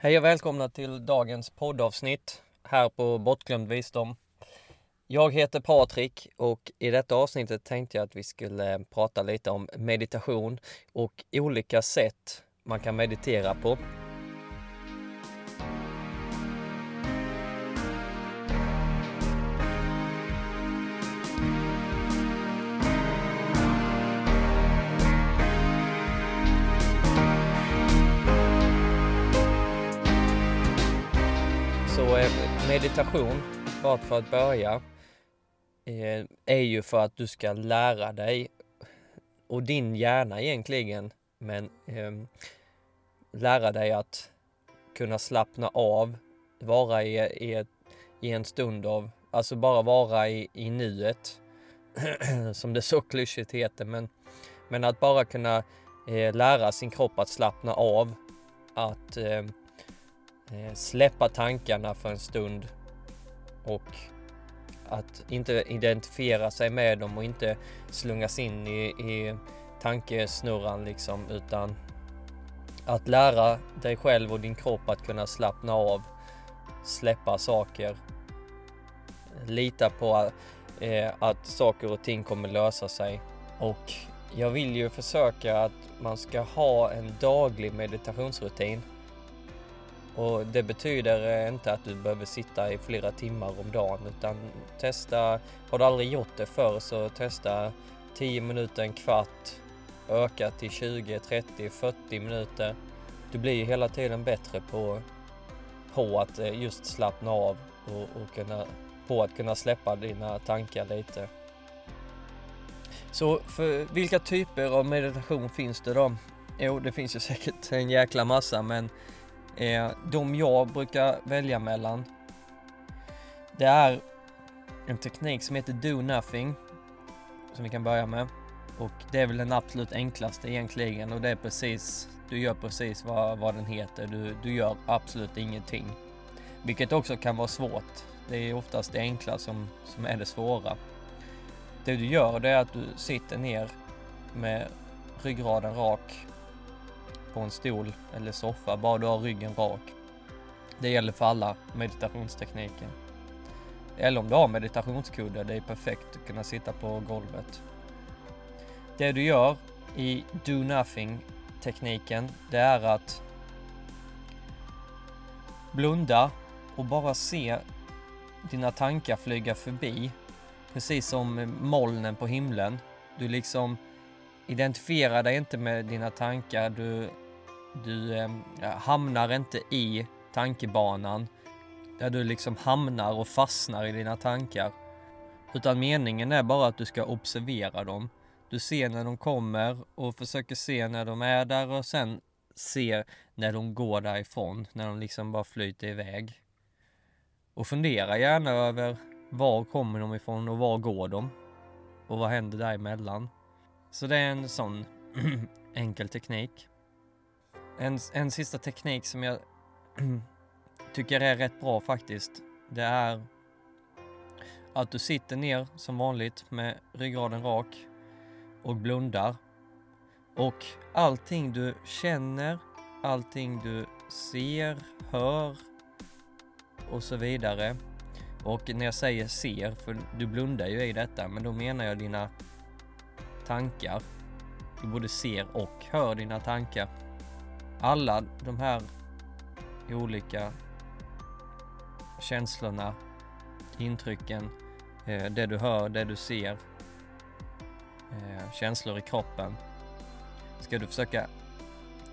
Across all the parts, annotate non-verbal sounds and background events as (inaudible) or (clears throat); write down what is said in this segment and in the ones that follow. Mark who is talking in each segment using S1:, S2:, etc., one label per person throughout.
S1: Hej och välkomna till dagens poddavsnitt här på Bortglömd visdom. Jag heter Patrik och i detta avsnittet tänkte jag att vi skulle prata lite om meditation och olika sätt man kan meditera på. Meditation, bara för att börja, eh, är ju för att du ska lära dig och din hjärna egentligen, men ehm, lära dig att kunna slappna av, vara i, i, i en stund av, alltså bara vara i, i nuet, (clears throat) som det så klyschigt heter, men, men att bara kunna eh, lära sin kropp att slappna av, att Eh, Eh, släppa tankarna för en stund och att inte identifiera sig med dem och inte slungas in i, i tankesnurran liksom utan att lära dig själv och din kropp att kunna slappna av, släppa saker, lita på eh, att saker och ting kommer lösa sig. Och jag vill ju försöka att man ska ha en daglig meditationsrutin och det betyder eh, inte att du behöver sitta i flera timmar om dagen utan testa, har du aldrig gjort det förr så testa 10 minuter, en kvart, öka till 20, 30, 40 minuter. Du blir ju hela tiden bättre på, på att eh, just slappna av och, och kunna, på att kunna släppa dina tankar lite. Så för vilka typer av meditation finns det då? Jo, det finns ju (laughs) säkert en jäkla massa men Eh, de jag brukar välja mellan det är en teknik som heter Do Nothing som vi kan börja med och det är väl den absolut enklaste egentligen och det är precis du gör precis vad, vad den heter. Du, du gör absolut ingenting. Vilket också kan vara svårt. Det är oftast det enkla som, som är det svåra. Det du gör det är att du sitter ner med ryggraden rak på en stol eller soffa, bara du har ryggen rak. Det gäller för alla meditationstekniker. Eller om du har meditationskudde, det är perfekt att kunna sitta på golvet. Det du gör i Do Nothing tekniken, det är att blunda och bara se dina tankar flyga förbi. Precis som molnen på himlen. Du liksom identifierar dig inte med dina tankar. Du du eh, hamnar inte i tankebanan där du liksom hamnar och fastnar i dina tankar. Utan meningen är bara att du ska observera dem. Du ser när de kommer och försöker se när de är där och sen ser när de går därifrån, när de liksom bara flyter iväg. Och fundera gärna över var kommer de ifrån och var går de? Och vad händer däremellan? Så det är en sån (clears throat) enkel teknik. En, en sista teknik som jag (clears throat) tycker är rätt bra faktiskt. Det är att du sitter ner som vanligt med ryggraden rak och blundar. Och allting du känner, allting du ser, hör och så vidare. Och när jag säger ser, för du blundar ju i detta, men då menar jag dina tankar. Du både ser och hör dina tankar alla de här olika känslorna, intrycken, eh, det du hör, det du ser, eh, känslor i kroppen ska du försöka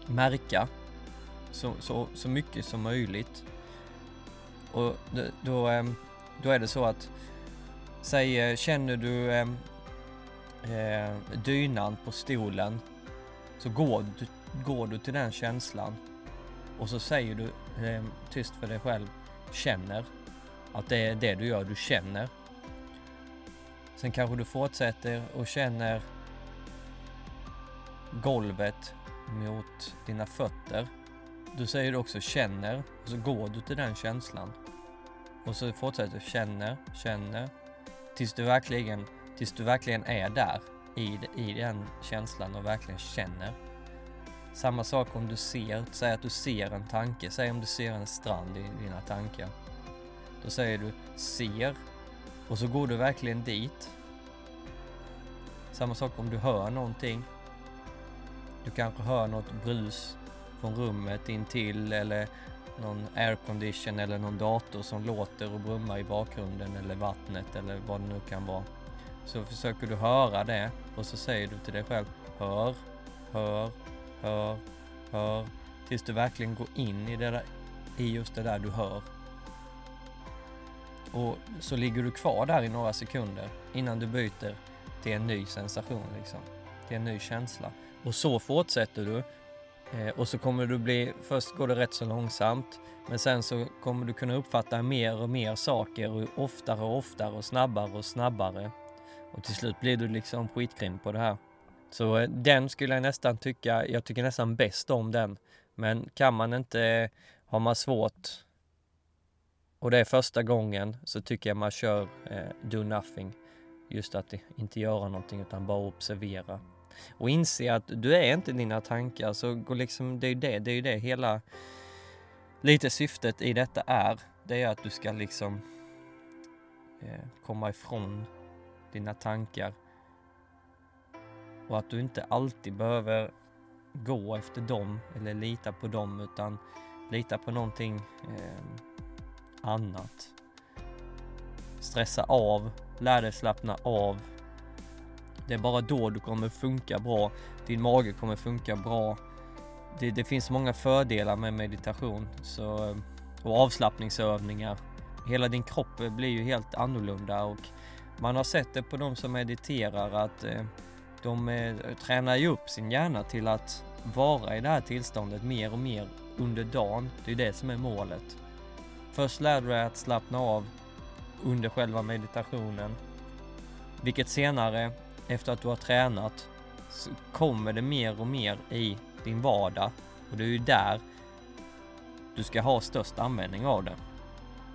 S1: märka så, så, så mycket som möjligt. Och då, då eh, är det så att, säg känner du eh, dynan på stolen så går du går du till den känslan och så säger du eh, tyst för dig själv, känner. Att det är det du gör, du känner. Sen kanske du fortsätter och känner golvet mot dina fötter. Du säger också känner och så går du till den känslan. Och så fortsätter du känner, känner tills du verkligen, tills du verkligen är där i, i den känslan och verkligen känner. Samma sak om du ser, säg att du ser en tanke, säg om du ser en strand i dina tankar. Då säger du ser och så går du verkligen dit. Samma sak om du hör någonting. Du kanske hör något brus från rummet intill eller någon aircondition eller någon dator som låter och brummar i bakgrunden eller vattnet eller vad det nu kan vara. Så försöker du höra det och så säger du till dig själv hör, hör, hör, hör tills du verkligen går in i, det där, i just det där du hör. Och så ligger du kvar där i några sekunder innan du byter till en ny sensation liksom. Till en ny känsla. Och så fortsätter du. Eh, och så kommer du bli, först går det rätt så långsamt, men sen så kommer du kunna uppfatta mer och mer saker och oftare och oftare och snabbare och snabbare. Och till slut blir du liksom skitgrym på det här. Så eh, den skulle jag nästan tycka, jag tycker nästan bäst om den. Men kan man inte, eh, har man svårt och det är första gången så tycker jag man kör eh, do nothing. Just att inte göra någonting utan bara observera. Och inse att du är inte dina tankar, så går liksom, det är ju det, det är det hela lite syftet i detta är. Det är att du ska liksom eh, komma ifrån dina tankar. Och att du inte alltid behöver gå efter dem eller lita på dem utan lita på någonting eh, annat. Stressa av, lär dig slappna av. Det är bara då du kommer funka bra. Din mage kommer funka bra. Det, det finns många fördelar med meditation så, och avslappningsövningar. Hela din kropp blir ju helt annorlunda och man har sett det på de som mediterar att eh, de eh, tränar ju upp sin hjärna till att vara i det här tillståndet mer och mer under dagen. Det är det som är målet. Först lär du dig att slappna av under själva meditationen. Vilket senare, efter att du har tränat, så kommer det mer och mer i din vardag. Och det är ju där du ska ha störst användning av det.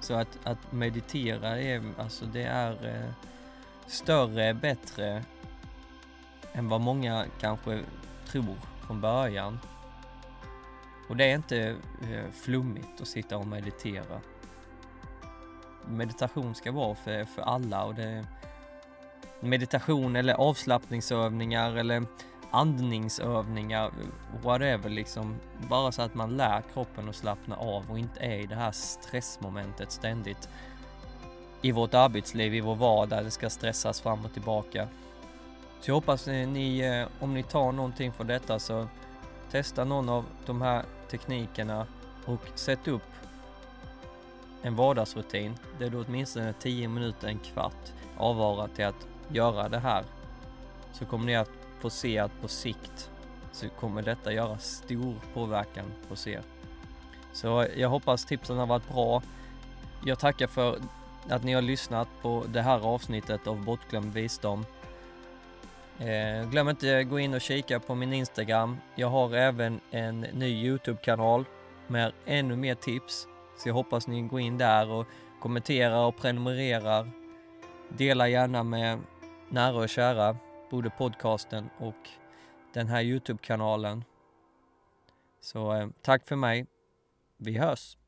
S1: Så att, att meditera är, alltså det är eh, större, bättre än vad många kanske tror från början. Och det är inte eh, flummigt att sitta och meditera. Meditation ska vara för, för alla och det meditation eller avslappningsövningar eller andningsövningar, whatever liksom. Bara så att man lär kroppen att slappna av och inte är i det här stressmomentet ständigt. I vårt arbetsliv, i vår vardag, det ska stressas fram och tillbaka. Så jag hoppas eh, ni, eh, om ni tar någonting från detta så testa någon av de här teknikerna och sätt upp en vardagsrutin där du åtminstone 10 minuter, en kvart avvarar till att göra det här. Så kommer ni att få se att på sikt så kommer detta göra stor påverkan på er. Så jag hoppas tipsen har varit bra. Jag tackar för att ni har lyssnat på det här avsnittet av Bortglömd visdom. Eh, glöm inte att gå in och kika på min Instagram. Jag har även en ny Youtube-kanal med ännu mer tips. Så jag hoppas ni går in där och kommenterar och prenumererar. Dela gärna med nära och kära, både podcasten och den här Youtube-kanalen. Så eh, tack för mig. Vi hörs!